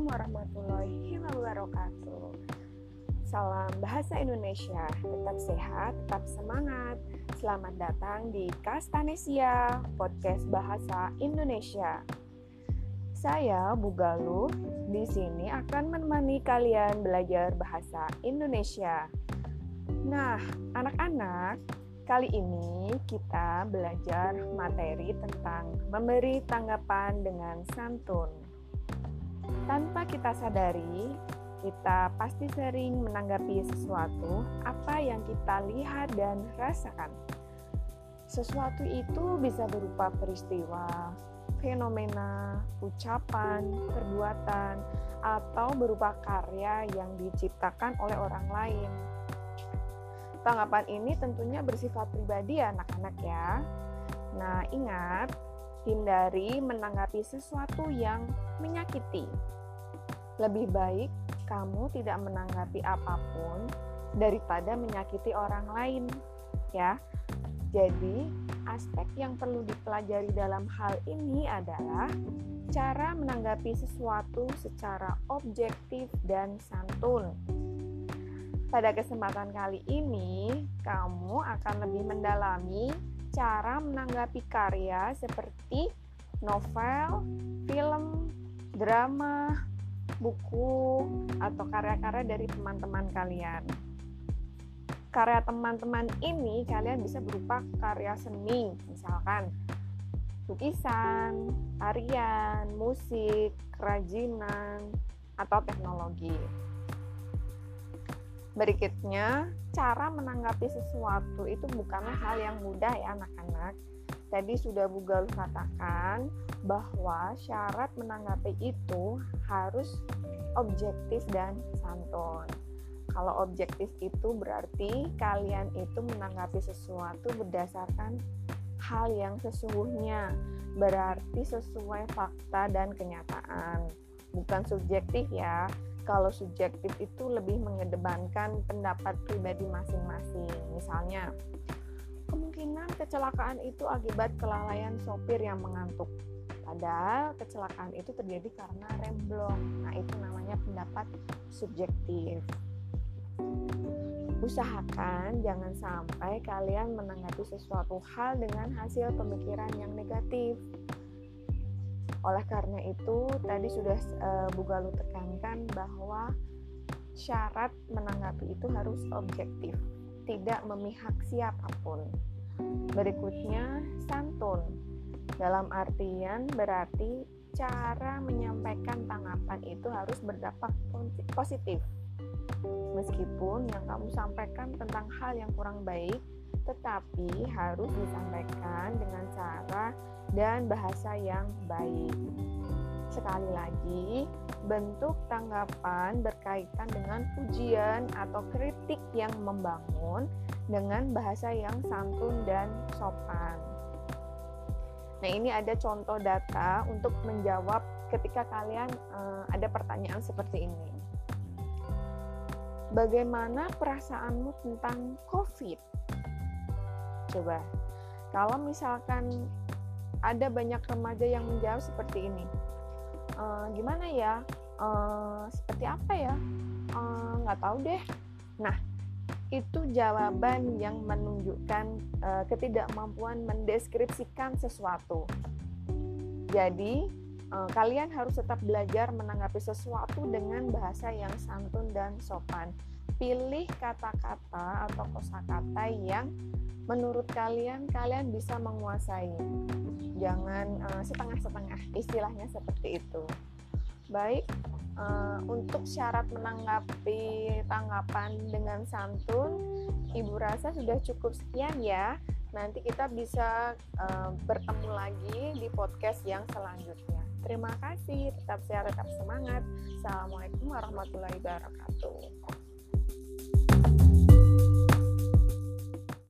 Assalamualaikum warahmatullahi wabarakatuh. Salam bahasa Indonesia, tetap sehat, tetap semangat. Selamat datang di Kastanesia, podcast bahasa Indonesia. Saya Bugalu, di sini akan menemani kalian belajar bahasa Indonesia. Nah, anak-anak, Kali ini kita belajar materi tentang memberi tanggapan dengan santun. Tanpa kita sadari, kita pasti sering menanggapi sesuatu apa yang kita lihat dan rasakan. Sesuatu itu bisa berupa peristiwa, fenomena, ucapan, perbuatan, atau berupa karya yang diciptakan oleh orang lain. Tanggapan ini tentunya bersifat pribadi ya anak-anak ya. Nah, ingat, hindari menanggapi sesuatu yang menyakiti. Lebih baik kamu tidak menanggapi apa pun daripada menyakiti orang lain, ya. Jadi, aspek yang perlu dipelajari dalam hal ini adalah cara menanggapi sesuatu secara objektif dan santun. Pada kesempatan kali ini, kamu akan lebih mendalami cara menanggapi karya seperti novel, film, drama, buku atau karya-karya dari teman-teman kalian. Karya teman-teman ini kalian bisa berupa karya seni, misalkan lukisan, tarian, musik, kerajinan, atau teknologi. Berikutnya, cara menanggapi sesuatu itu bukanlah hal yang mudah ya anak-anak. Tadi sudah Bu Galuh katakan bahwa syarat menanggapi itu harus objektif dan santun. Kalau objektif itu berarti kalian itu menanggapi sesuatu berdasarkan hal yang sesungguhnya, berarti sesuai fakta dan kenyataan. Bukan subjektif ya. Kalau subjektif itu lebih mengedepankan pendapat pribadi masing-masing. Misalnya, kemungkinan kecelakaan itu akibat kelalaian sopir yang mengantuk. Padahal kecelakaan itu terjadi karena rem blong. Nah, itu namanya pendapat subjektif. Usahakan jangan sampai kalian menanggapi sesuatu hal dengan hasil pemikiran yang negatif. Oleh karena itu, tadi sudah uh, Bu Galuh tekankan bahwa syarat menanggapi itu harus objektif tidak memihak siapa pun. Berikutnya, santun. Dalam artian berarti cara menyampaikan tanggapan itu harus berdampak positif. Meskipun yang kamu sampaikan tentang hal yang kurang baik, tetapi harus disampaikan dengan cara dan bahasa yang baik. Sekali lagi, bentuk tanggapan berkaitan dengan pujian atau kritik yang membangun dengan bahasa yang santun dan sopan. Nah, ini ada contoh data untuk menjawab ketika kalian uh, ada pertanyaan seperti ini. Bagaimana perasaanmu tentang COVID? Coba, kalau misalkan ada banyak remaja yang menjawab seperti ini, uh, gimana ya? Uh, seperti apa ya? Eh, nggak uh, tahu deh. Nah itu jawaban yang menunjukkan uh, ketidakmampuan mendeskripsikan sesuatu. Jadi uh, kalian harus tetap belajar menanggapi sesuatu dengan bahasa yang santun dan sopan. Pilih kata-kata atau kosakata yang menurut kalian kalian bisa menguasai. Jangan uh, setengah-setengah istilahnya seperti itu baik uh, untuk syarat menanggapi tanggapan dengan santun ibu rasa sudah cukup sekian ya. Nanti kita bisa uh, bertemu lagi di podcast yang selanjutnya. Terima kasih tetap sehat tetap semangat. Assalamualaikum warahmatullahi wabarakatuh